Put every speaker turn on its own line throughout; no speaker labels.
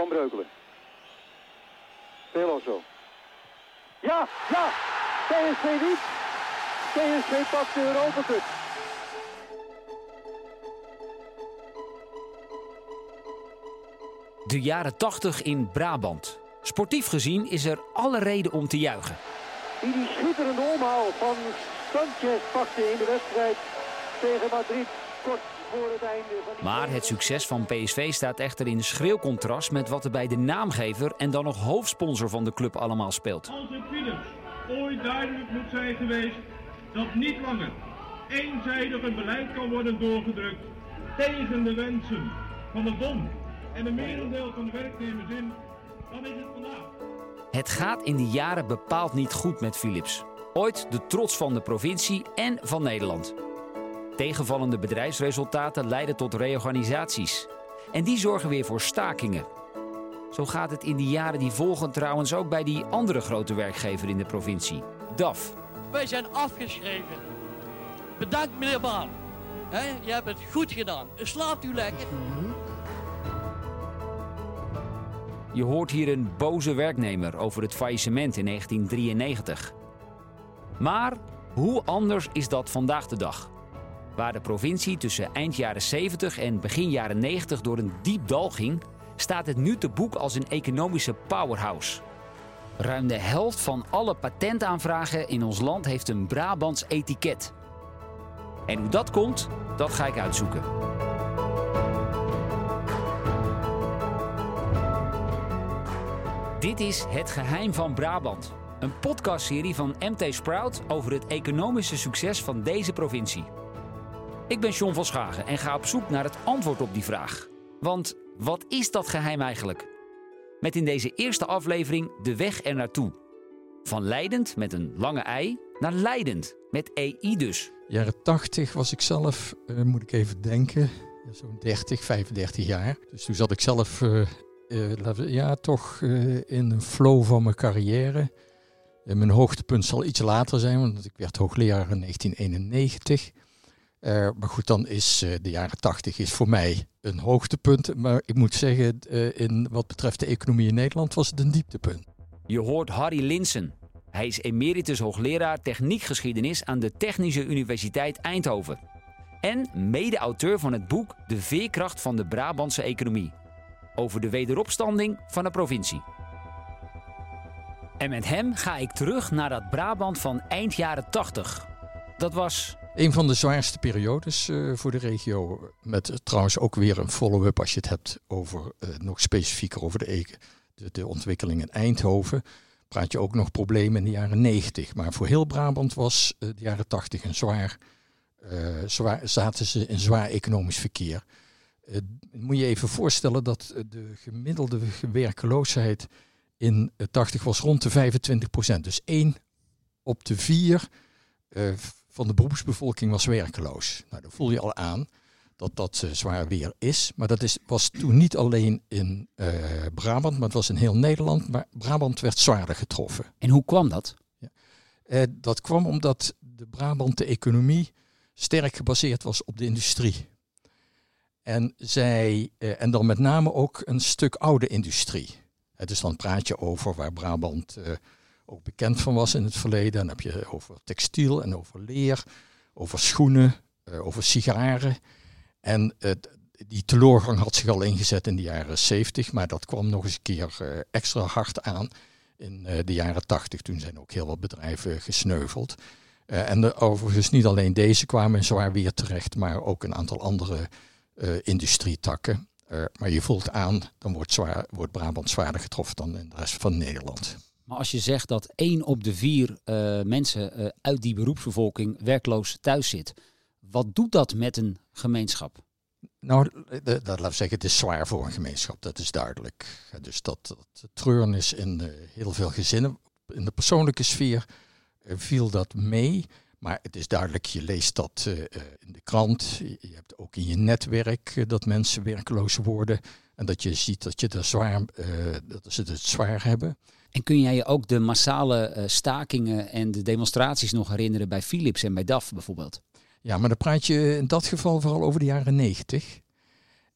Van Breukelen. Veloso. Ja, ja! PSV niet. PSV pakt de Europa Cup.
De jaren 80 in Brabant. Sportief gezien is er alle reden om te juichen.
Die die schitterende omhaal van Sanchez pakte in de wedstrijd tegen Madrid kort voor het einde van die
Maar het succes van PSV staat echter in schril contrast met wat er bij de naamgever en dan nog hoofdsponsor van de club allemaal speelt.
Als het Philips ooit duidelijk moet zijn geweest dat niet langer eenzijdig een beleid kan worden doorgedrukt tegen de wensen van de bond en een merendeel van de werknemers in, dan is het vandaag.
Het gaat in die jaren bepaald niet goed met Philips. Ooit de trots van de provincie en van Nederland. Tegenvallende bedrijfsresultaten leiden tot reorganisaties. En die zorgen weer voor stakingen. Zo gaat het in die jaren die volgen trouwens ook bij die andere grote werkgever in de provincie, DAF.
Wij zijn afgeschreven. Bedankt meneer Baan. Je hebt het goed gedaan. Slaapt u lekker.
Je hoort hier een boze werknemer over het faillissement in 1993. Maar hoe anders is dat vandaag de dag? Waar de provincie tussen eind jaren 70 en begin jaren 90 door een diep dal ging, staat het nu te boek als een economische powerhouse. Ruim de helft van alle patentaanvragen in ons land heeft een Brabants etiket. En hoe dat komt, dat ga ik uitzoeken. Dit is Het Geheim van Brabant. Een podcastserie van MT Sprout over het economische succes van deze provincie. Ik ben John van Schagen en ga op zoek naar het antwoord op die vraag. Want wat is dat geheim eigenlijk? Met in deze eerste aflevering de weg er naartoe. Van leidend met een lange ei naar leidend met EI dus.
Jaren 80 was ik zelf, eh, moet ik even denken, zo'n 30, 35 jaar. Dus toen zat ik zelf, eh, eh, ja, toch in een flow van mijn carrière. Mijn hoogtepunt zal iets later zijn, want ik werd hoogleraar in 1991. Eh, maar goed, dan is eh, de jaren 80 is voor mij een hoogtepunt. Maar ik moet zeggen, eh, in wat betreft de economie in Nederland was het een dieptepunt.
Je hoort Harry Linsen. Hij is emeritus hoogleraar techniekgeschiedenis aan de Technische Universiteit Eindhoven. En mede-auteur van het boek De Veerkracht van de Brabantse Economie. Over de wederopstanding van de provincie. En met hem ga ik terug naar dat Brabant van eind jaren 80. Dat was
Een van de zwaarste periodes eh, voor de regio. Met eh, trouwens ook weer een follow-up als je het hebt over eh, nog specifieker over de, de, de ontwikkeling in Eindhoven. Praat je ook nog problemen in de jaren 90. Maar voor heel Brabant was de jaren 80 een zwaar, zwaar. Zaten ze in zwaar economisch verkeer. Moet je even voorstellen dat de gemiddelde werkeloosheid in eh, 80 was rond de 25 procent. Dus één op de vier van de beroepsbevolking was werkeloos. Nou, dan voel je al aan dat dat eh, zwaar weer is. Maar dat is, was toen niet alleen in eh, Brabant, maar het was in heel Nederland. Maar Brabant werd zwaarder getroffen.
En hoe kwam dat?
Eh, dat kwam omdat de Brabant economie sterk gebaseerd was op de industrie. En, zij, en dan met name ook een stuk oude industrie. Het dus dan praat je over waar Brabant ook bekend van was in het verleden. Dan heb je over textiel en over leer, over schoenen, eh, over sigaren. En eh, die teleurgang had zich al ingezet in de jaren 70, maar dat kwam nog eens een keer eh, extra hard aan in eh, de jaren 80. Toen zijn ook heel wat bedrijven gesneuveld. En de, overigens niet alleen deze kwamen in zwaar weer terecht, maar ook een aantal andere industrietakken. Maar je voelt aan, dan wordt, zwaar, wordt Brabant zwaarder getroffen dan in de rest van Nederland.
Maar als je zegt dat één op de vier eh, mensen eh, uit die beroepsbevolking werkloos thuis zit, wat doet dat met een gemeenschap?
Nou, dat, laten we zeggen, het is zwaar voor een gemeenschap, dat is duidelijk. Dus dat, dat treuren is in eh, heel veel gezinnen. In de persoonlijke sfeer viel dat mee. Maar het is duidelijk, je leest dat in de krant. Je hebt ook in je netwerk dat mensen werkloos worden. En dat je ziet dat, je er zwaar, eh, dat ze het zwaar hebben.
En kun jij je ook de massale eh, stakingen en de demonstraties nog herinneren bij Philips en bij DAF bijvoorbeeld?
Ja, maar dan praat je in dat geval vooral over de jaren negentig.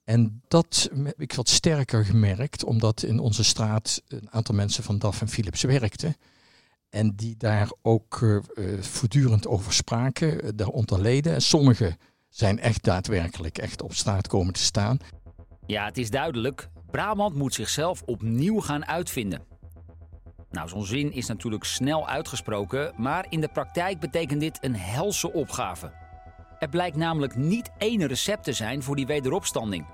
En dat heb ik wat sterker gemerkt, omdat in onze straat een aantal mensen van DAF en Philips werkten. En die daar ook uh, voortdurend over spraken, daaronder leden. En sommigen zijn echt daadwerkelijk echt op straat komen te staan.
Ja, het is duidelijk. Brabant moet zichzelf opnieuw gaan uitvinden. Nou, zo'n zin is natuurlijk snel uitgesproken, maar in de praktijk betekent dit een helse opgave. Er blijkt namelijk niet één recept te zijn voor die wederopstanding.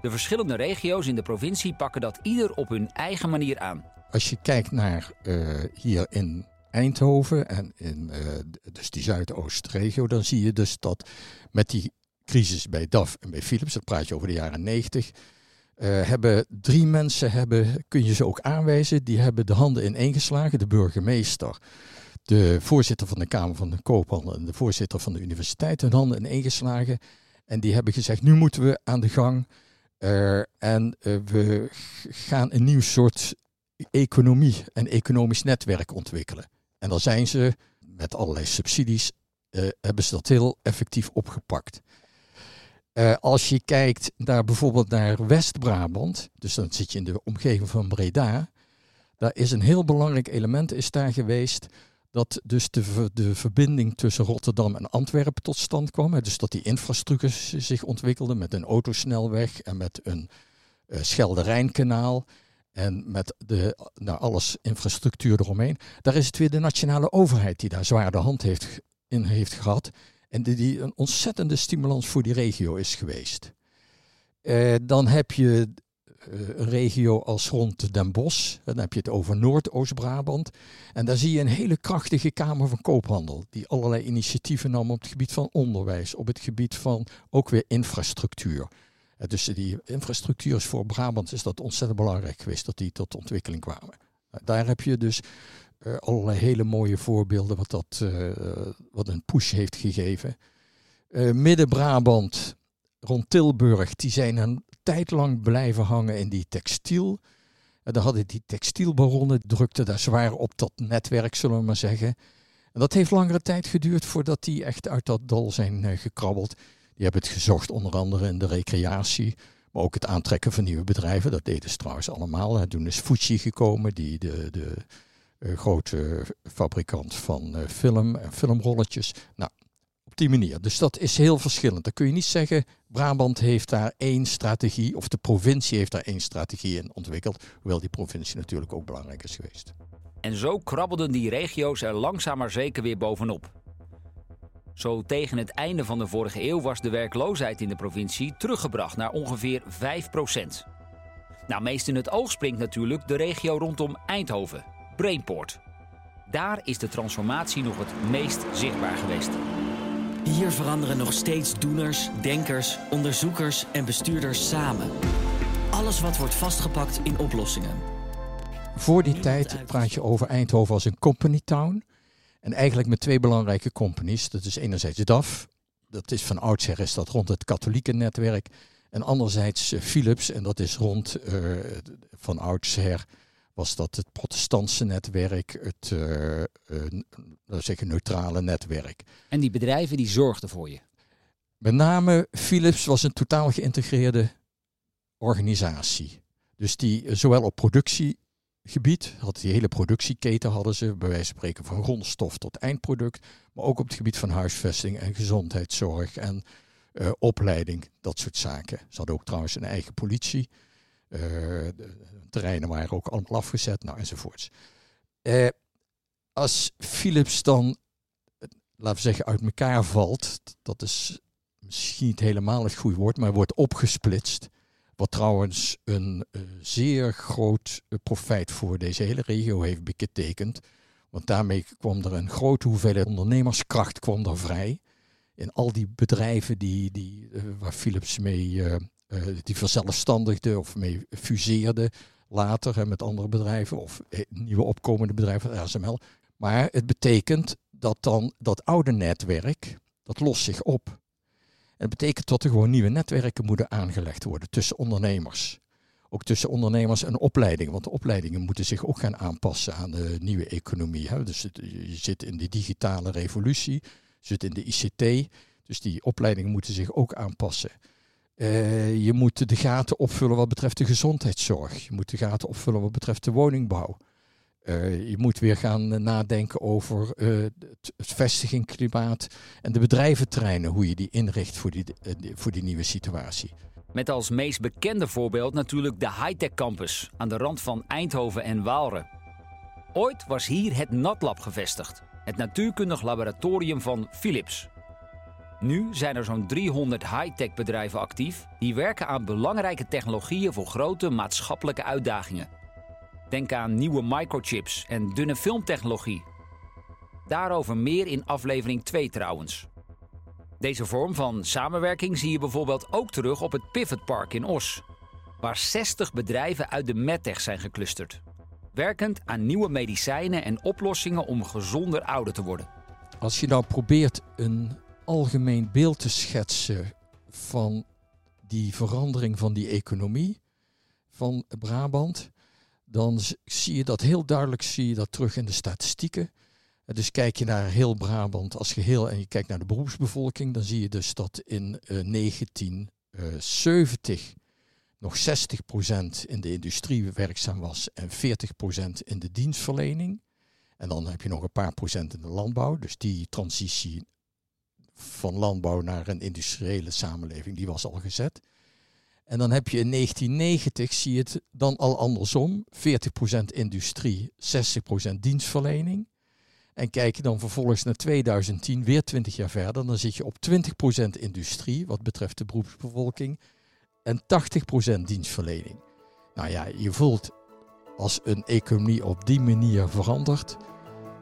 De verschillende regio's in de provincie pakken dat ieder op hun eigen manier aan.
Als je kijkt naar uh, hier in Eindhoven en in uh, dus die Zuidoostregio, dan zie je dus dat met die crisis bij DAF en bij Philips, dat praat je over de jaren 90, eh, hebben drie mensen, hebben, kun je ze ook aanwijzen, die hebben de handen ineengeslagen. De burgemeester, de voorzitter van de Kamer van de Koophandel en de voorzitter van de universiteit hun handen ineengeslagen. En die hebben gezegd, nu moeten we aan de gang. Uh, en uh, we gaan een nieuw soort economie en economisch netwerk ontwikkelen. En dan zijn ze met allerlei subsidies, hebben ze dat heel effectief opgepakt. Uh, als je kijkt naar bijvoorbeeld naar West-Brabant, dus dan zit je in de omgeving van Breda, daar is een heel belangrijk element is daar geweest dat dus de, de verbinding tussen Rotterdam en Antwerpen tot stand kwam. Dus dat die infrastructuur zich ontwikkelde met een autosnelweg en met een uh, Schelde-Rijnkanaal. En met de, nou, alles infrastructuur eromheen. Daar is het weer de nationale overheid die daar zwaar de hand heeft, in heeft gehad. En die, een ontzettende stimulans voor die regio is geweest. Uh, dan heb je uh, een regio als rond Den Bosch. Dan heb je het over Noordoost-Brabant. En daar zie je een hele krachtige Kamer van Koophandel. Die allerlei initiatieven nam op het gebied van onderwijs. Op het gebied van ook weer infrastructuur. Uh, dus die infrastructuur is voor Brabant is dat ontzettend belangrijk geweest. Dat die tot ontwikkeling kwamen. daar heb je dus uh, allerlei hele mooie voorbeelden wat, dat, uh, wat een push heeft gegeven. Midden-Brabant, rond Tilburg, die zijn een tijd lang blijven hangen in die textiel. En dan hadden die textielbaronnen, drukten daar zwaar op dat netwerk, zullen we maar zeggen. En dat heeft langere tijd geduurd voordat die echt uit dat dal zijn gekrabbeld. Die hebben het gezocht onder andere in de recreatie, maar ook het aantrekken van nieuwe bedrijven. Dat deden ze trouwens allemaal. Toen is Fuji gekomen, die de, de grote fabrikant van uh, film en filmrolletjes. Nou, op die manier. Dus dat is heel verschillend. Dan kun je niet zeggen, Brabant heeft daar één strategie, of de provincie heeft daar één strategie in ontwikkeld, hoewel die provincie natuurlijk ook belangrijk is geweest.
En zo krabbelden die regio's er langzaam maar zeker weer bovenop. Zo tegen het einde van de vorige eeuw was de werkloosheid in de provincie teruggebracht naar ongeveer 5% Nou, meest in het oog springt natuurlijk de regio rondom Eindhoven, Brainport. Daar is de transformatie nog het meest zichtbaar geweest.
Hier veranderen nog steeds doeners, denkers, onderzoekers en bestuurders samen. Alles wat wordt vastgepakt in oplossingen.
Voor die tijd praat je over Eindhoven als een company town. En eigenlijk met twee belangrijke companies. Dat is enerzijds DAF. Dat is van oudsher is dat rond het katholieke netwerk. En anderzijds Philips. En dat is rond uh, van oudsher was dat het protestantse netwerk, het uh, uh, zeggen neutrale netwerk.
En die bedrijven die zorgden voor je?
Met name Philips was een totaal geïntegreerde organisatie. Dus die zowel op productiegebied, had die hele productieketen hadden ze, bij wijze van spreken van grondstof tot eindproduct, maar ook op het gebied van huisvesting en gezondheidszorg en uh, opleiding, dat soort zaken. Ze hadden ook trouwens een eigen politie. De terreinen waren ook allemaal afgezet, nou enzovoorts. Uh, als Philips dan, laten we zeggen, uit elkaar valt, dat is misschien niet helemaal het goede woord, maar wordt opgesplitst. Wat trouwens een zeer groot profijt voor deze hele regio heeft betekend. Want daarmee kwam er een grote hoeveelheid ondernemerskracht kwam er vrij. In al die bedrijven die, die, waar Philips mee die verzelfstandigde of mee fuseerde later hè, met andere bedrijven of eh, nieuwe opkomende bedrijven, ASML. Maar het betekent dat dan dat oude netwerk, dat lost zich op. En het betekent dat er gewoon nieuwe netwerken moeten aangelegd worden tussen ondernemers. Ook tussen ondernemers en opleidingen. Want de opleidingen moeten zich ook gaan aanpassen aan de nieuwe economie. Hè. Dus je zit in de digitale revolutie, je zit in de ICT. Dus die opleidingen moeten zich ook aanpassen. Je moet de gaten opvullen wat betreft de gezondheidszorg. Je moet de gaten opvullen wat betreft de woningbouw. je moet weer gaan nadenken over het, het vestigingsklimaat en de bedrijventerreinen, hoe je die inricht voor die, voor die nieuwe situatie.
Met als meest bekende voorbeeld natuurlijk de Hightech Campus aan de rand van Eindhoven en Waalre. Ooit was hier het NatLab gevestigd, het natuurkundig laboratorium van Philips. Nu zijn er zo'n 300 high-tech bedrijven actief die werken aan belangrijke technologieën voor grote maatschappelijke uitdagingen. Denk aan nieuwe microchips en dunne filmtechnologie. Daarover meer in aflevering 2 trouwens. Deze vorm van samenwerking zie je bijvoorbeeld ook terug op het Pivot Park in Os, waar 60 bedrijven uit de medtech zijn geclusterd, werkend aan nieuwe medicijnen en oplossingen om gezonder ouder te worden.
Als je nou probeert een algemeen beeld te schetsen van die verandering van die economie van Brabant, dan zie je dat heel duidelijk zie je dat terug in de statistieken. Dus kijk je naar heel Brabant als geheel en je kijkt naar de beroepsbevolking, dan zie je dus dat in 1970 eh, nog 60% in de industrie werkzaam was en 40% in de dienstverlening. En dan heb je nog een paar procent in de landbouw. Dus die transitie van landbouw naar een industriële samenleving, die was al gezet. En dan heb je in 1990, zie je het dan al andersom, 40% industrie, 60% dienstverlening. En kijk je dan vervolgens naar 2010, weer 20 jaar verder, dan zit je op 20% industrie wat betreft de beroepsbevolking en 80% dienstverlening. Nou ja, je voelt als een economie op die manier verandert,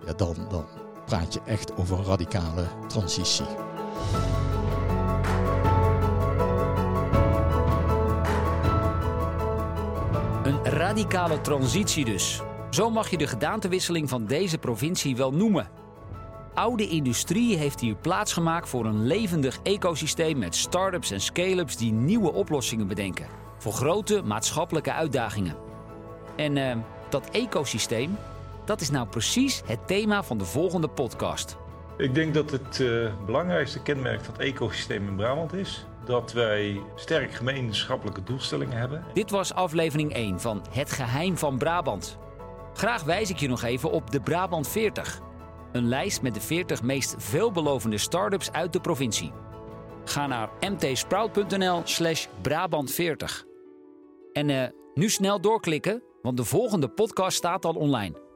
ja, dan, dan praat je echt over een radicale transitie.
Een radicale transitie dus. Zo mag je de gedaantewisseling van deze provincie wel noemen. Oude industrie heeft hier plaatsgemaakt voor een levendig ecosysteem met start-ups en scale-ups die nieuwe oplossingen bedenken voor grote maatschappelijke uitdagingen. En uh, dat ecosysteem, dat is nou precies het thema van de volgende podcast.
Ik denk dat het uh, belangrijkste kenmerk van het ecosysteem in Brabant is dat wij sterk gemeenschappelijke doelstellingen hebben.
Dit was aflevering 1 van Het Geheim van Brabant. Graag wijs ik je nog even op de Brabant 40. Een lijst met de 40 meest veelbelovende start-ups uit de provincie. Ga naar mtsprout.nl slash Brabant40. En uh, nu snel doorklikken, want de volgende podcast staat al online.